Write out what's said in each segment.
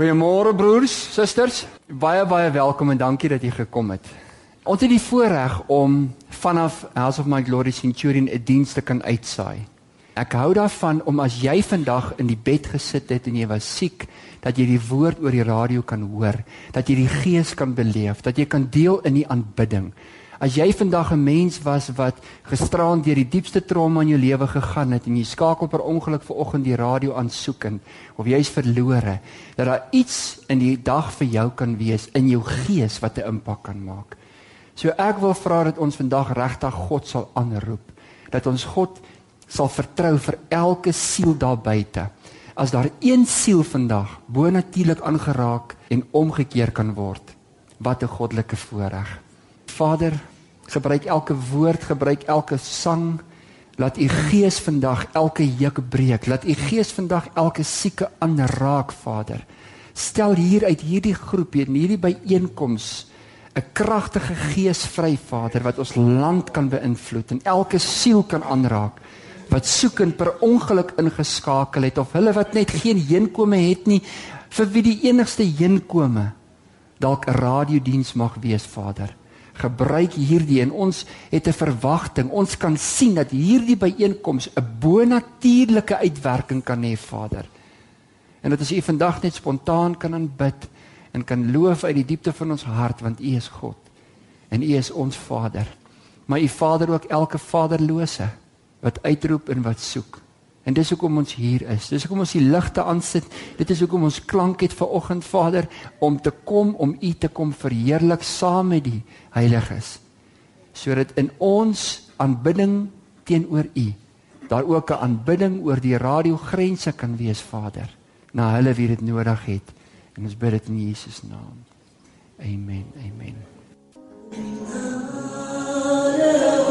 Goeiemôre broers, susters. Baie baie welkom en dankie dat jy gekom het. Ons het die voorreg om vanaf House of My Glory Centurion 'n diens te kan uitsaai. Ek hou daarvan om as jy vandag in die bed gesit het en jy was siek, dat jy die woord oor die radio kan hoor, dat jy die gees kan beleef, dat jy kan deel in die aanbidding. As jy vandag 'n mens was wat gisteraan deur die diepste trauma in jou lewe gegaan het en jy skakel per ongeluk ver oggend die radio aansoek en of jy's verlore, dat daar iets in die dag vir jou kan wees in jou gees wat 'n impak kan maak. So ek wil vra dat ons vandag regtig God sal aanroep, dat ons God sal vertrou vir elke siel daar buite. As daar een siel vandag bonatuurlik aangeraak en omgekeer kan word, wat 'n goddelike voorreg. Vader, gebruik elke woord, gebruik elke sang. Laat u gees vandag elke juk breek. Laat u gees vandag elke sieke aanraak, Vader. Stel hier uit hierdie groep hier in hierdie byeenkoms 'n kragtige gees vry, Vader, wat ons land kan beïnvloed en elke siel kan aanraak wat soekend per ongeluk ingeskakel het of hulle wat net geen heenkome het nie vir wie die enigste heenkome dalk 'n radiodiens mag wees, Vader gebruik hierdie en ons het 'n verwagting. Ons kan sien dat hierdie byeenkoms 'n bonatuurlike uitwerking kan hê, Vader. En dat as U vandag net spontaan kan aanbid en kan loof uit die diepte van ons hart want U is God en U is ons Vader. Maar U Vader ook elke vaderlose wat uitroep en wat soek. En dis hoekom ons hier is. Dis hoekom ons die ligte aansit. Dit is hoekom ons klank het ver oggend Vader om te kom om U te kom verheerlik saam met die heiliges. Sodat in ons aanbidding teenoor U daar ook 'n aanbidding oor die radiogrense kan wees Vader na hulle wie dit nodig het. En ons bid dit in Jesus naam. Amen. Amen. En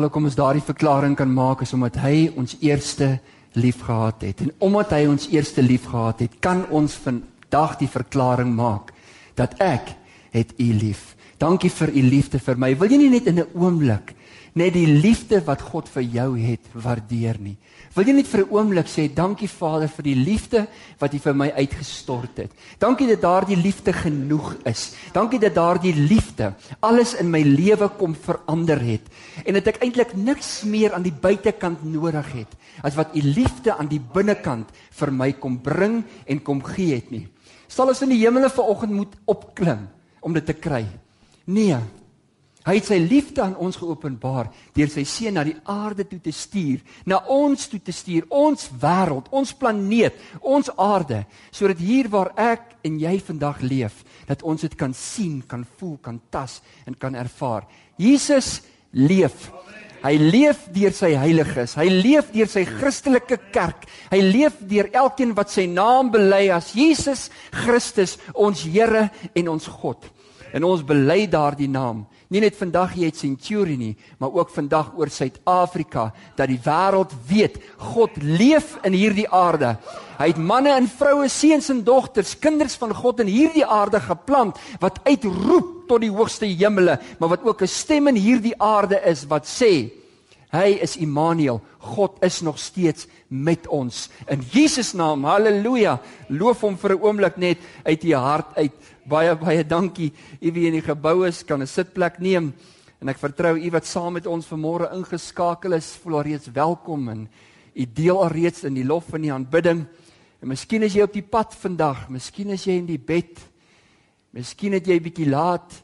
alhoewel kom ons daardie verklaring kan maak is omdat hy ons eerste liefgehad het. En omdat hy ons eerste liefgehad het, kan ons vandag die verklaring maak dat ek het u lief. Dankie vir u liefde vir my. Wil jy nie net in 'n oomblik net die liefde wat God vir jou het waardeer nie? Wil jy net vir 'n oomblik sê dankie Vader vir die liefde wat U vir my uitgestort het. Dankie dat daardie liefde genoeg is. Dankie dat daardie liefde alles in my lewe kom verander het en dat ek eintlik niks meer aan die buitekant nodig het as wat U liefde aan die binnekant vir my kom bring en kom gee het nie. Sal ons in die hemele vanoggend moet opklim om dit te kry? Nee. Hy het sy liefde aan ons geopenbaar deur sy seun na die aarde toe te stuur, na ons toe te stuur, ons wêreld, ons planeet, ons aarde, sodat hier waar ek en jy vandag leef, dat ons dit kan sien, kan voel, kan tas en kan ervaar. Jesus leef. Hy leef deur sy heiliges. Hy leef deur sy Christelike kerk. Hy leef deur elkeen wat sy naam bely as Jesus Christus, ons Here en ons God. En ons bely daardie naam nie net vandag hier uit Centurion nie, maar ook vandag oor Suid-Afrika dat die wêreld weet God leef in hierdie aarde. Hy het manne en vroue, seuns en dogters, kinders van God in hierdie aarde geplant wat uitroep tot die hoogste hemele, maar wat ook 'n stem in hierdie aarde is wat sê Hy is Immanuel. God is nog steeds met ons. In Jesus naam. Halleluja. Loof hom vir 'n oomblik net uit u hart uit. Baie baie dankie. U wie in die gebou is, kan 'n sitplek neem. En ek vertrou u wat saam met ons vanmôre ingeskakel is, voel alreeds welkom en u deel alreeds in die lof en die aanbidding. En miskien is jy op die pad vandag, miskien is jy in die bed. Miskien het jy 'n bietjie laat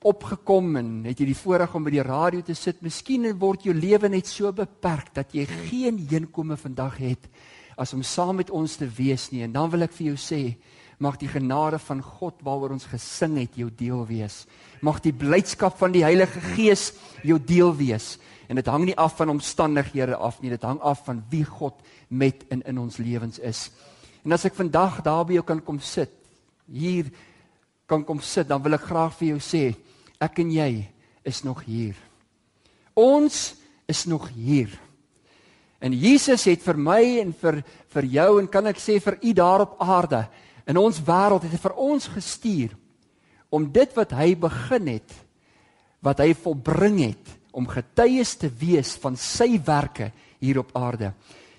opgekom en het jy die voorreg om by die radio te sit. Miskien word jou lewe net so beperk dat jy geen heenkome vandag het as om saam met ons te wees nie. En dan wil ek vir jou sê, mag die genade van God waaroor ons gesing het jou deel wees. Mag die blydskap van die Heilige Gees jou deel wees. En dit hang nie af van omstandighede af nie, dit hang af van wie God met in in ons lewens is. En as ek vandag daar by jou kan kom sit, hier kan kom sit, dan wil ek graag vir jou sê, ek en jy is nog hier. Ons is nog hier. En Jesus het vir my en vir vir jou en kan ek sê vir u daar op aarde in ons wêreld het hy vir ons gestuur om dit wat hy begin het wat hy volbring het om getuies te wees van sy werke hier op aarde.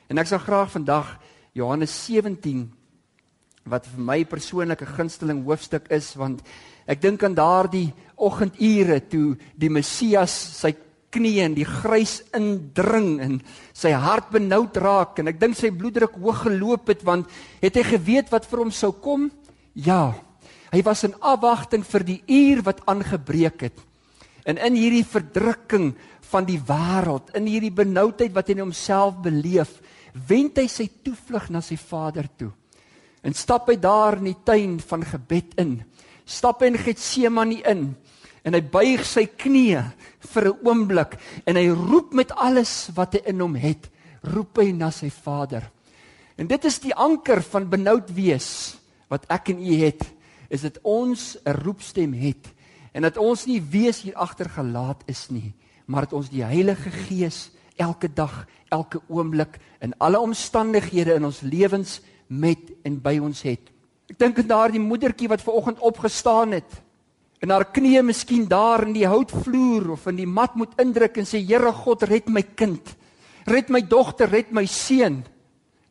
En ek sal graag vandag Johannes 17 wat vir my persoonlik 'n gunsteling hoofstuk is want ek dink aan daardie oggendure toe die Messias sy knieë in die grys indring en sy hart benoud raak en ek dink sy bloeddruk hoog geloop het want het hy geweet wat vir hom sou kom? Ja. Hy was in afwagting vir die uur wat aangebreek het. En in hierdie verdrukking van die wêreld, in hierdie benoudheid wat hy in homself beleef, wend hy sy toevlug na sy Vader toe. En stap hy daar in die tuin van gebed in. Stap in Getsemane in en hy buig sy knieë vir 'n oomblik en hy roep met alles wat hy in hom het, roep hy na sy Vader. En dit is die anker van benoud wees wat ek en u het, is dit ons 'n roepstem het en dat ons nie wees hier agter gelaat is nie, maar dat ons die Heilige Gees elke dag, elke oomblik in alle omstandighede in ons lewens met en by ons het. Ek dink aan daardie moedertjie wat ver oggend opgestaan het en haar knieë miskien daar in die houtvloer of in die mat moet indruk en sê Here God red my kind. Red my dogter, red my seun.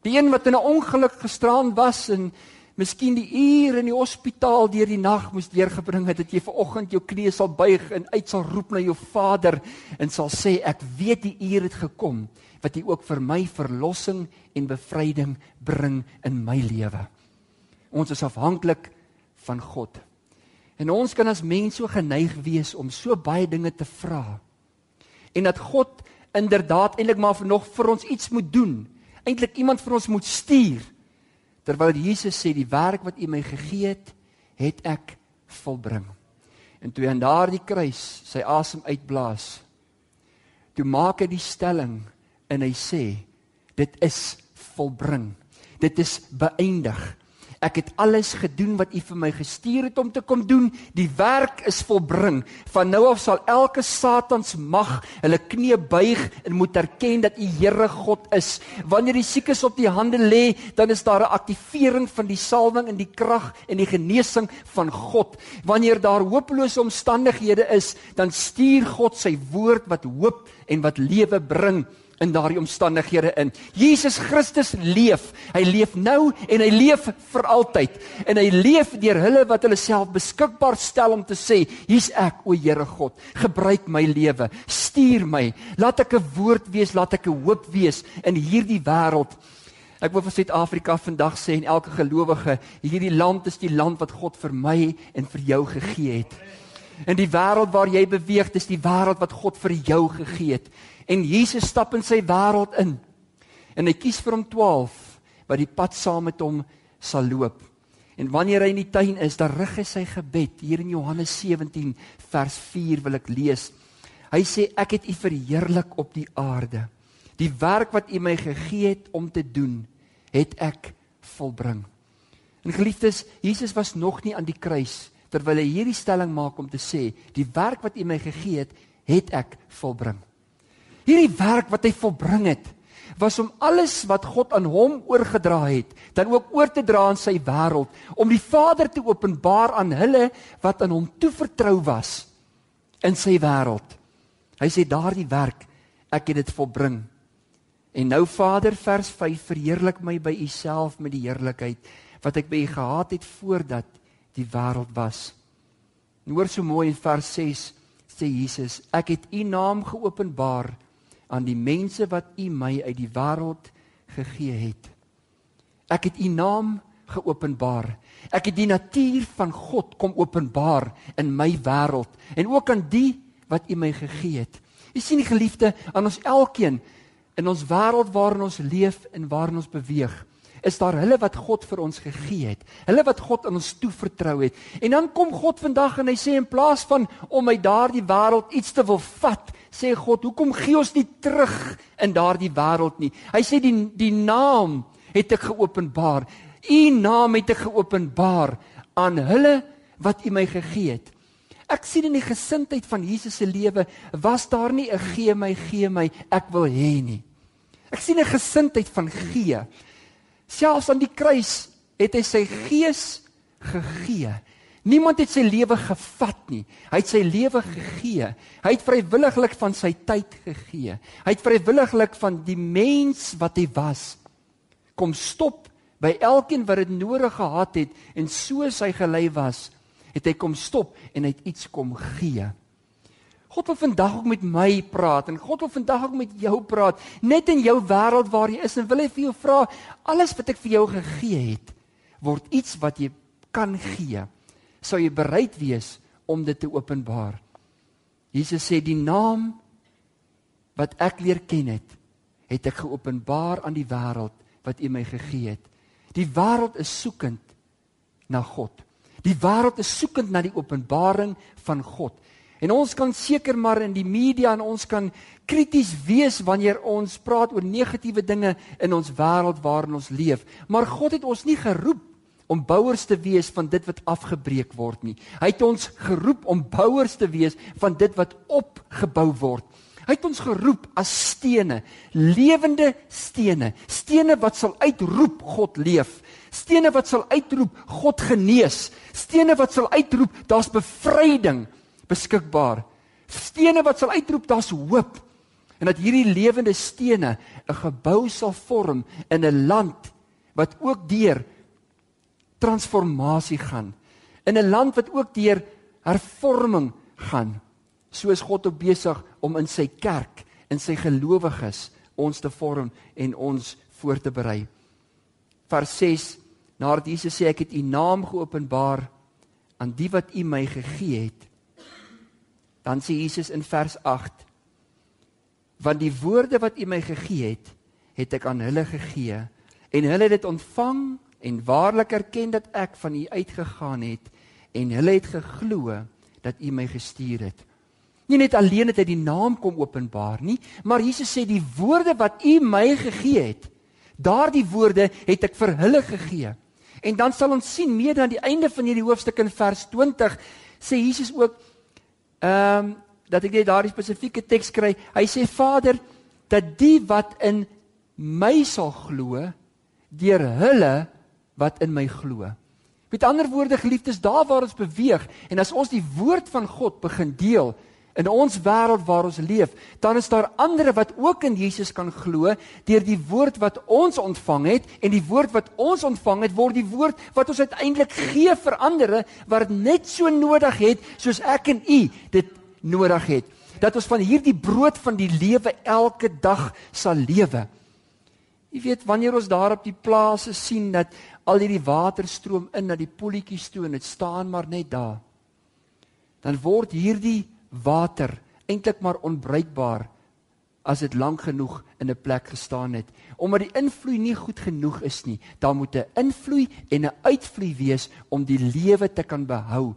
Die een wat in 'n ongeluk gestraan was en miskien die uur in die hospitaal deur die nag moes deurgebring het dat jy ver oggend jou knieë sal buig en uit sal roep na jou Vader en sal sê ek weet die uur het gekom wat U ook vir my verlossing en bevryding bring in my lewe. Ons is afhanklik van God. En ons kan as mens so geneig wees om so baie dinge te vra. En dat God inderdaad eintlik maar nog vir ons iets moet doen. Eintlik iemand vir ons moet stuur. Terwyl Jesus sê die werk wat U my gegee het, het ek volbring. En toe aan daardie kruis sy asem uitblaas, toe maak hy die stelling en hy sê dit is volbring. Dit is beëindig. Ek het alles gedoen wat U vir my gestuur het om te kom doen. Die werk is volbring. Van nou af sal elke Satans mag hulle knie buig en moet erken dat U Here God is. Wanneer die siekes op die hande lê, dan is daar 'n aktivering van die salwing en die krag en die genesing van God. Wanneer daar hopelose omstandighede is, dan stuur God sy woord wat hoop en wat lewe bring in daardie omstandighede in. Jesus Christus leef. Hy leef nou en hy leef vir altyd. En hy leef deur hulle wat hulle self beskikbaar stel om te sê, "Hier's ek, o Here God. Gebruik my lewe. Stuur my. Laat ek 'n woord wees, laat ek 'n hoop wees in hierdie wêreld." Ek wil vir Suid-Afrika vandag sê en elke gelowige, hierdie land is die land wat God vir my en vir jou gegee het. En die wêreld waar jy beweeg, dis die wêreld wat God vir jou gegee het. En Jesus stap in sy wêreld in. En hy kies vir hom 12 wat die pad saam met hom sal loop. En wanneer hy in die tuin is, dan rig hy sy gebed. Hier in Johannes 17 vers 4 wil ek lees. Hy sê ek het U verheerlik op die aarde. Die werk wat U my gegee het om te doen, het ek volbring. En geliefdes, Jesus was nog nie aan die kruis terwyl hy hierdie stelling maak om te sê, die werk wat U my gegee het, het ek volbring. Hierdie werk wat hy volbring het, was om alles wat God aan hom oorgedra het, dan ook oor te dra aan sy wêreld, om die Vader te openbaar aan hulle wat aan hom toevertrou was in sy wêreld. Hy sê daardie werk, ek het dit volbring. En nou Vader vers 5 verheerlik my by U self met die heerlikheid wat ek by U gehad het voordat die wêreld was. En hoor so mooi in vers 6 sê Jesus, ek het U naam geopenbaar aan die mense wat U my uit die wêreld gegee het. Ek het U naam geopenbaar. Ek het die natuur van God kom openbaar in my wêreld en ook aan die wat U my gegee het. U sien die geliefde aan ons elkeen in ons wêreld waarin ons leef en waarin ons beweeg is daar hulle wat God vir ons gegee het. Hulle wat God aan ons toevertrou het. En dan kom God vandag en hy sê in plaas van om uit daardie wêreld iets te wil vat, sê God, "Hoekom gee ons nie terug in daardie wêreld nie?" Hy sê die die naam het ek geopenbaar. U naam het ek geopenbaar aan hulle wat U my gegee het. Ek sien in die gesindheid van Jesus se lewe was daar nie 'n gee my gee my ek wil hê nie. Ek sien 'n gesindheid van gee. Selfs aan die kruis het hy sy gees gegee. Niemand het sy lewe gevat nie. Hy het sy lewe gegee. Hy het vrywilliglik van sy tyd gegee. Hy het vrywilliglik van die mens wat hy was kom stop by elkeen wat dit nodig gehad het en soos hy gelei was, het hy kom stop en hy het iets kom gee. God wil vandag ook met my praat en God wil vandag ook met jou praat, net in jou wêreld waar jy is en wil hy vir jou vra, alles wat ek vir jou gegee het, word iets wat jy kan gee. Sou jy bereid wees om dit te openbaar? Jesus sê die naam wat ek leer ken het, het ek geopenbaar aan die wêreld wat U my gegee het. Die wêreld is soekend na God. Die wêreld is soekend na die openbaring van God. En ons kan seker maar in die media en ons kan krities wees wanneer ons praat oor negatiewe dinge in ons wêreld waarin ons leef. Maar God het ons nie geroep om bouers te wees van dit wat afgebreek word nie. Hy het ons geroep om bouers te wees van dit wat opgebou word. Hy het ons geroep as stene, lewende stene, stene wat sal uitroep God leef, stene wat sal uitroep God genees, stene wat sal uitroep daar's bevryding beskikbaar. Stene wat sal uitroep daar's hoop en dat hierdie lewende stene 'n gebou sal vorm in 'n land wat ook deur transformasie gaan. In 'n land wat ook deur hervorming gaan. So is God op besig om in sy kerk, in sy gelowiges ons te vorm en ons voor te berei. Vers 6 Nadat Jesus sê ek het u naam geopenbaar aan die wat u my gegee het Dan sê Jesus in vers 8: Want die woorde wat U my gegee het, het ek aan hulle gegee en hulle het dit ontvang en waarlik erken dat ek van U uitgegaan het en hulle het geglo dat U my gestuur het. Nie net alleen het hy die naam kom openbaar nie, maar Jesus sê die woorde wat U my gegee het, daardie woorde het ek vir hulle gegee. En dan sal ons sien meer aan die einde van hierdie hoofstuk in vers 20 sê Jesus ook ehm um, dat ek net daardie spesifieke teks kry. Hy sê Vader dat die wat in my sal glo deur hulle wat in my glo. Met ander woorde geliefdes, daar waar ons beweeg en as ons die woord van God begin deel in ons wêreld waar ons leef, dan is daar ander wat ook in Jesus kan glo deur die woord wat ons ontvang het en die woord wat ons ontvang het word die woord wat ons uiteindelik gee vir ander wat net so nodig het soos ek en u dit nodig het. Dat ons van hierdie brood van die lewe elke dag sal lewe. Jy weet wanneer ons daar op die plase sien dat al hierdie water stroom in na die polletjies toe en dit staan maar net daar. Dan word hierdie water eintlik maar onbruikbaar as dit lank genoeg in 'n plek gestaan het. Omdat die invloei nie goed genoeg is nie, dan moet 'n invloei en 'n uitvloei wees om die lewe te kan behou.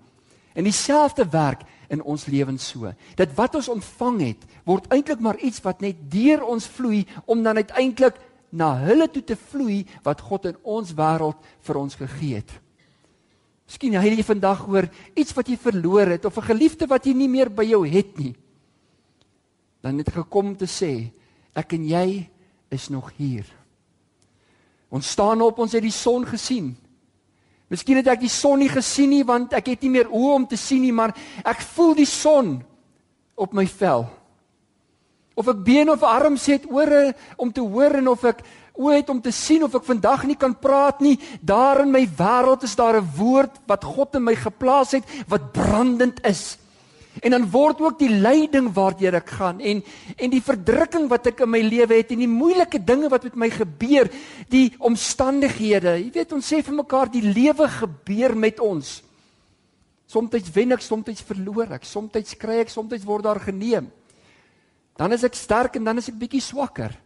En dieselfde werk in ons lewens so. Dat wat ons ontvang het, word eintlik maar iets wat net deur ons vloei om dan uiteindelik na hulle toe te vloei wat God in ons wêreld vir ons gegee het. Miskien jy het vandag hoor iets wat jy verloor het of 'n geliefde wat jy nie meer by jou het nie. Dan het gekom om te sê, ek en jy is nog hier. Ons staan op, ons het die son gesien. Miskien het ek die son nie gesien nie want ek het nie meer oë om te sien nie, maar ek voel die son op my vel. Of ek been of arms het ore om te hoor en of ek oë het om te sien of ek vandag nie kan praat nie, daar in my wêreld is daar 'n woord wat God in my geplaas het wat brandend is. En dan word ook die lyding waardeur ek gaan en en die verdrukking wat ek in my lewe het en die moeilike dinge wat met my gebeur, die omstandighede. Jy weet ons sê vir mekaar die lewe gebeur met ons. Somstyds wen ek, somstyds verloor ek, somstyds kry ek, somstyds word daar geneem. Dan is ek sterk en dan is ek bietjie swakker.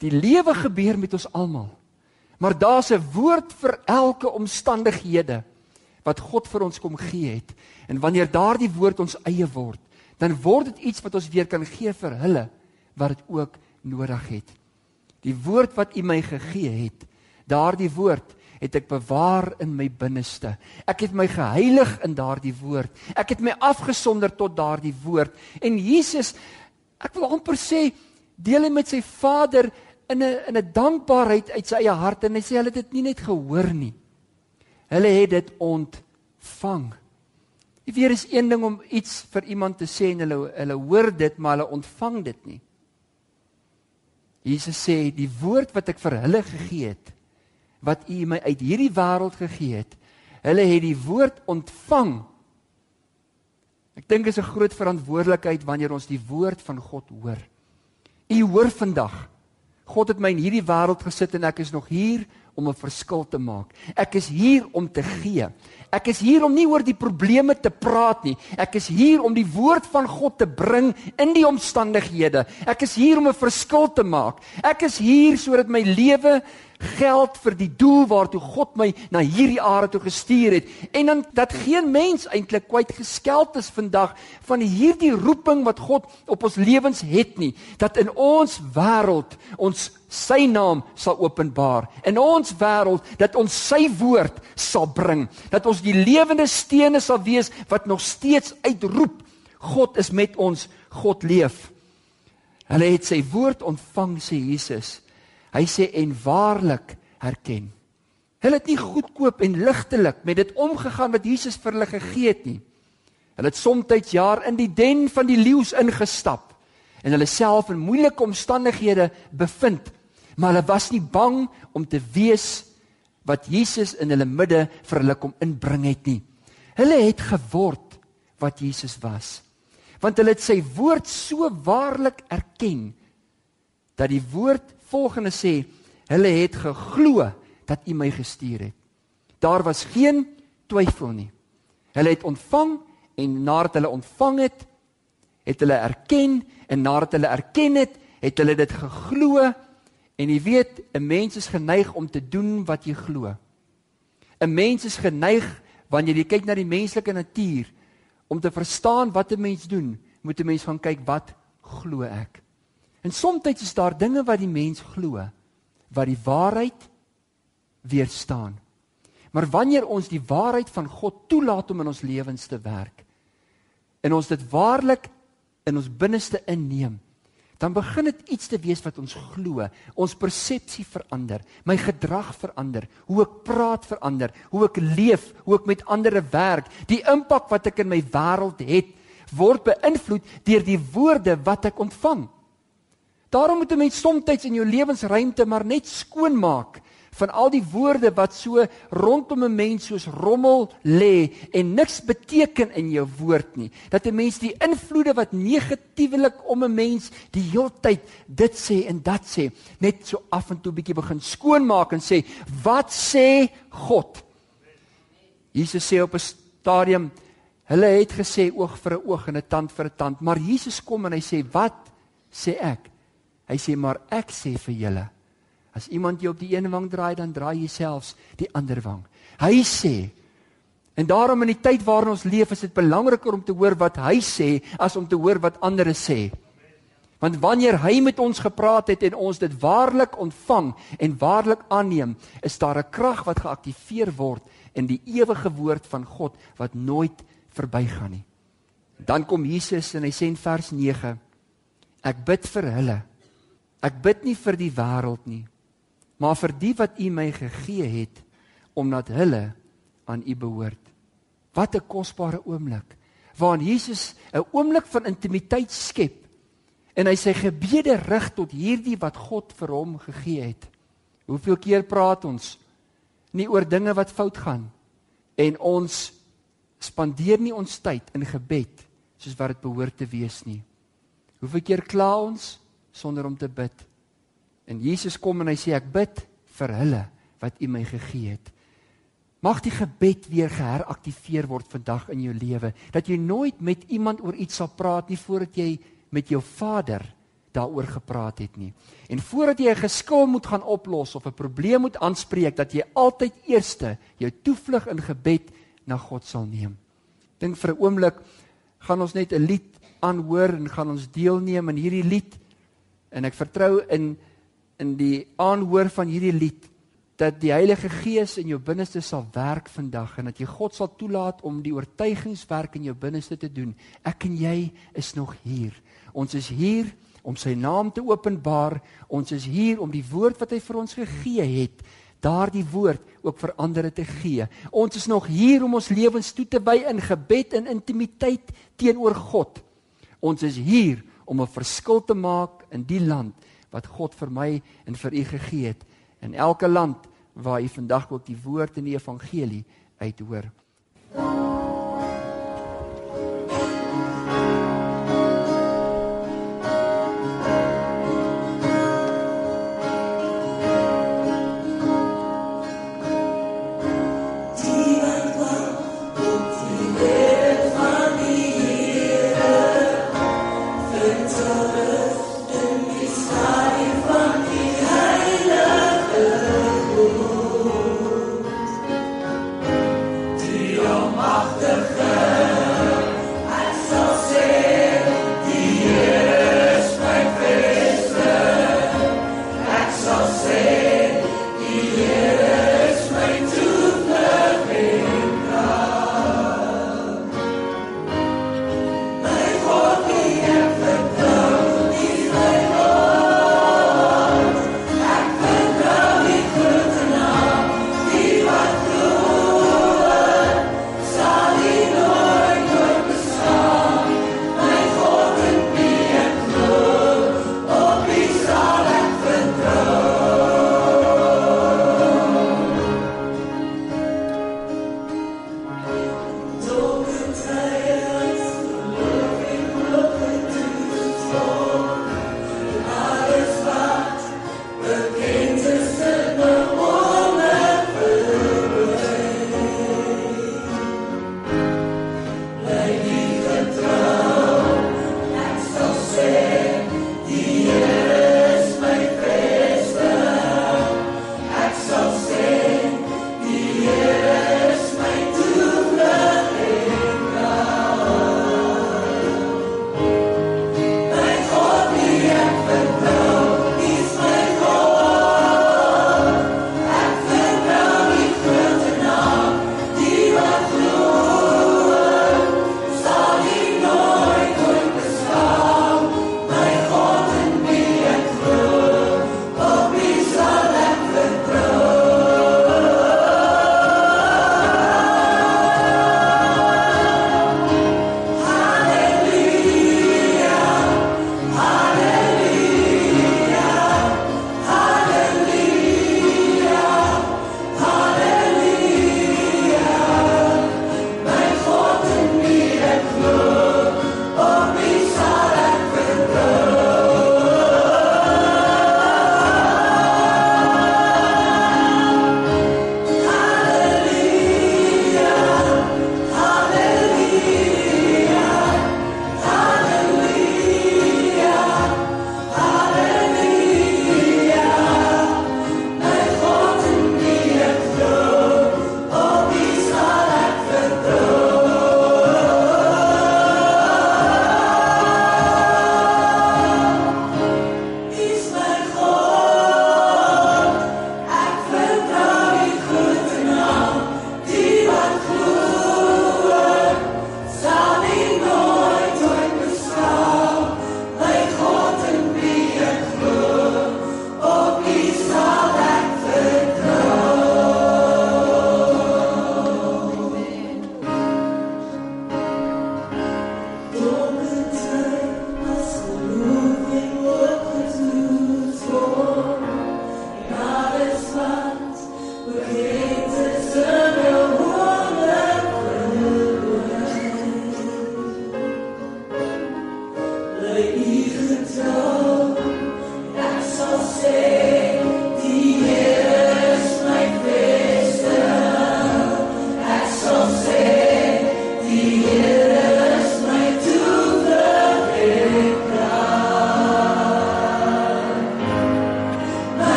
Die lewe gebeur met ons almal. Maar daar's 'n woord vir elke omstandighede wat God vir ons kom gee het. En wanneer daardie woord ons eie word, dan word dit iets wat ons weer kan gee vir hulle wat dit ook nodig het. Die woord wat U my gegee het, daardie woord het ek bewaar in my binneste. Ek het my geheilig in daardie woord. Ek het my afgesonder tot daardie woord. En Jesus, ek wil amper sê, deel hy met sy Vader in 'n in 'n dankbaarheid uit sy eie hart en hy sê hulle het dit nie net gehoor nie. Hulle het dit ontvang. Jy weet is een ding om iets vir iemand te sê en hulle hulle hoor dit maar hulle ontvang dit nie. Jesus sê die woord wat ek vir hulle gegee het wat U my uit hierdie wêreld gegee het, hulle het die woord ontvang. Ek dink is 'n groot verantwoordelikheid wanneer ons die woord van God hoor. U hoor vandag God het my in hierdie wêreld gesit en ek is nog hier om 'n verskil te maak. Ek is hier om te gee. Ek is hier om nie oor die probleme te praat nie. Ek is hier om die woord van God te bring in die omstandighede. Ek is hier om 'n verskil te maak. Ek is hier sodat my lewe geld vir die doel waartoe God my na hierdie aarde toe gestuur het. En dan dat geen mens eintlik kwyt geskeld is vandag van hierdie roeping wat God op ons lewens het nie, dat in ons wêreld ons sy naam sal openbaar. In ons wêreld dat ons sy woord sal bring, dat ons die lewende stene sal wees wat nog steeds uitroep God is met ons, God leef. Hulle het sy woord ontvang sê Jesus. Hy sê en waarlik herken. Hulle het nie goedkoop en ligtelik met dit omgegaan wat Jesus vir hulle gegee het nie. Hulle het soms jaar in die den van die leeu's ingestap en hulle self in moeilike omstandighede bevind, maar hulle was nie bang om te wees wat Jesus in hulle midde vir hulle kom inbring het nie. Hulle het geword wat Jesus was. Want hulle het sy woord so waarlik erken dat die woord volgende sê: Hulle het geglo dat U my gestuur het. Daar was geen twyfel nie. Hulle het ontvang en nadat hulle ontvang het, het hulle erken en nadat hulle erken het, het hulle dit geglo en jy weet 'n mens is geneig om te doen wat jy glo. 'n Mens is geneig wanneer jy kyk na die menslike natuur om te verstaan wat 'n mens doen, moet 'n mens gaan kyk wat glo ek. En soms is daar dinge wat die mens glo wat die waarheid weerstaan. Maar wanneer ons die waarheid van God toelaat om in ons lewens te werk en ons dit waarlik in ons binneste inneem, dan begin dit iets te wees wat ons glo. Ons persepsie verander, my gedrag verander, hoe ek praat verander, hoe ek leef, hoe ek met ander werk, die impak wat ek in my wêreld het, word beïnvloed deur die woorde wat ek ontvang. Daarom moet 'n mens soms in jou lewensruimte maar net skoon maak van al die woorde wat so rondom 'n mens soos rommel lê en niks beteken in jou woord nie. Dat 'n mens die invloede wat negatiewelik om 'n mens die heeltyd dit sê en dat sê, net so af en toe bietjie begin skoonmaak en sê, "Wat sê God?" Jesus sê op 'n stadium, hulle het gesê oog vir 'n oog en 'n tand vir 'n tand, maar Jesus kom en hy sê, "Wat sê ek?" Hy sê, "Maar ek sê vir julle, As iemand jou op die een wang draai, dan draai jy selfs die ander wang. Hy sê en daarom in die tyd waarin ons leef, is dit belangriker om te hoor wat hy sê as om te hoor wat ander sê. Want wanneer hy met ons gepraat het en ons dit waarlik ontvang en waarlik aanneem, is daar 'n krag wat geaktiveer word in die ewige woord van God wat nooit verbygaan nie. Dan kom Jesus en hy sê in vers 9: Ek bid vir hulle. Ek bid nie vir die wêreld nie, maar vir die wat U my gegee het omdat hulle aan U behoort. Wat 'n kosbare oomblik waarin Jesus 'n oomblik van intimiteit skep en hy sy gebede rig tot hierdie wat God vir hom gegee het. Hoeveel keer praat ons nie oor dinge wat fout gaan en ons spandeer nie ons tyd in gebed soos wat dit behoort te wees nie. Hoeveel keer kla ons sonder om te bid? En Jesus kom en hy sê ek bid vir hulle wat U my gegee het. Mag die gebed weer geheraktiveer word vandag in jou lewe dat jy nooit met iemand oor iets sal praat nie voordat jy met jou Vader daaroor gepraat het nie. En voordat jy 'n geskil moet gaan oplos of 'n probleem moet aanspreek dat jy altyd eerste jou toevlug in gebed na God sal neem. Dink vir 'n oomblik gaan ons net 'n lied aanhoor en gaan ons deelneem in hierdie lied en ek vertrou in in die aanhoor van hierdie lied dat die Heilige Gees in jou binneste sal werk vandag en dat jy God sal toelaat om die oortuigingswerk in jou binneste te doen. Ek en jy is nog hier. Ons is hier om sy naam te openbaar. Ons is hier om die woord wat hy vir ons gegee het, daardie woord ook vir ander te gee. Ons is nog hier om ons lewens toe te wy in gebed en intimiteit teenoor God. Ons is hier om 'n verskil te maak in die land wat God vir my en vir u gegee het in elke land waar u vandag ook die woord en die evangelie uithoor. Salino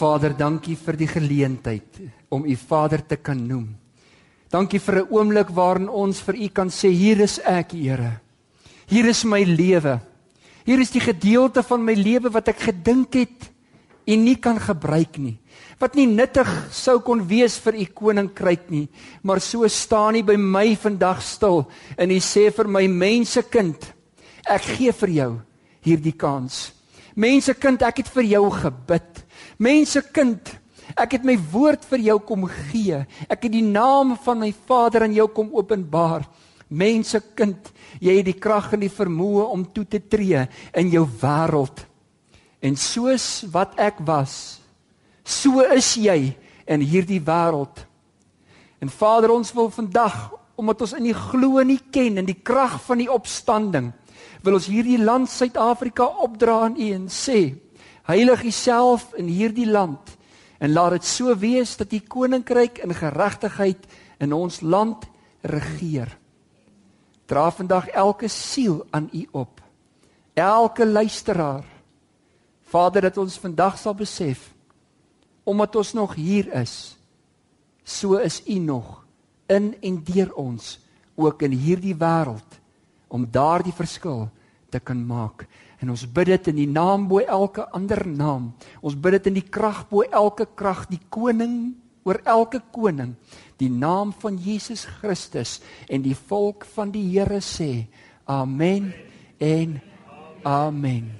Hemelvader, dankie vir die geleentheid om U Vader te kan noem. Dankie vir 'n oomblik waarin ons vir U kan sê hier is ek, Here. Hier is my lewe. Hier is die gedeelte van my lewe wat ek gedink het U nie kan gebruik nie. Wat nie nuttig sou kon wees vir U koninkryk nie, maar so staan U by my vandag stil en U sê vir my mensekind, ek gee vir jou hierdie kans. Mensekind, ek het vir jou gebid. Mensekind, ek het my woord vir jou kom gee. Ek het die naam van my Vader aan jou kom openbaar. Mensekind, jy het die krag en die vermoë om toe te tree in jou wêreld. En soos wat ek was, so is jy in hierdie wêreld. En Vader, ons wil vandag omdat ons in die glo nie ken in die krag van die opstanding wil ons hierdie land Suid-Afrika opdra aan U en sê heilig U self in hierdie land en laat dit so wees dat U koninkryk in geregtigheid in ons land regeer. Dra vandag elke siel aan U op. Elke luisteraar. Vader, dat ons vandag sal besef omdat ons nog hier is, so is U nog in en deur ons ook in hierdie wêreld om daardie verskil te kan maak. En ons bid dit in die naam bo elke ander naam. Ons bid dit in die krag bo elke krag, die koning oor elke koning, die naam van Jesus Christus en die volk van die Here sê: Amen en amen.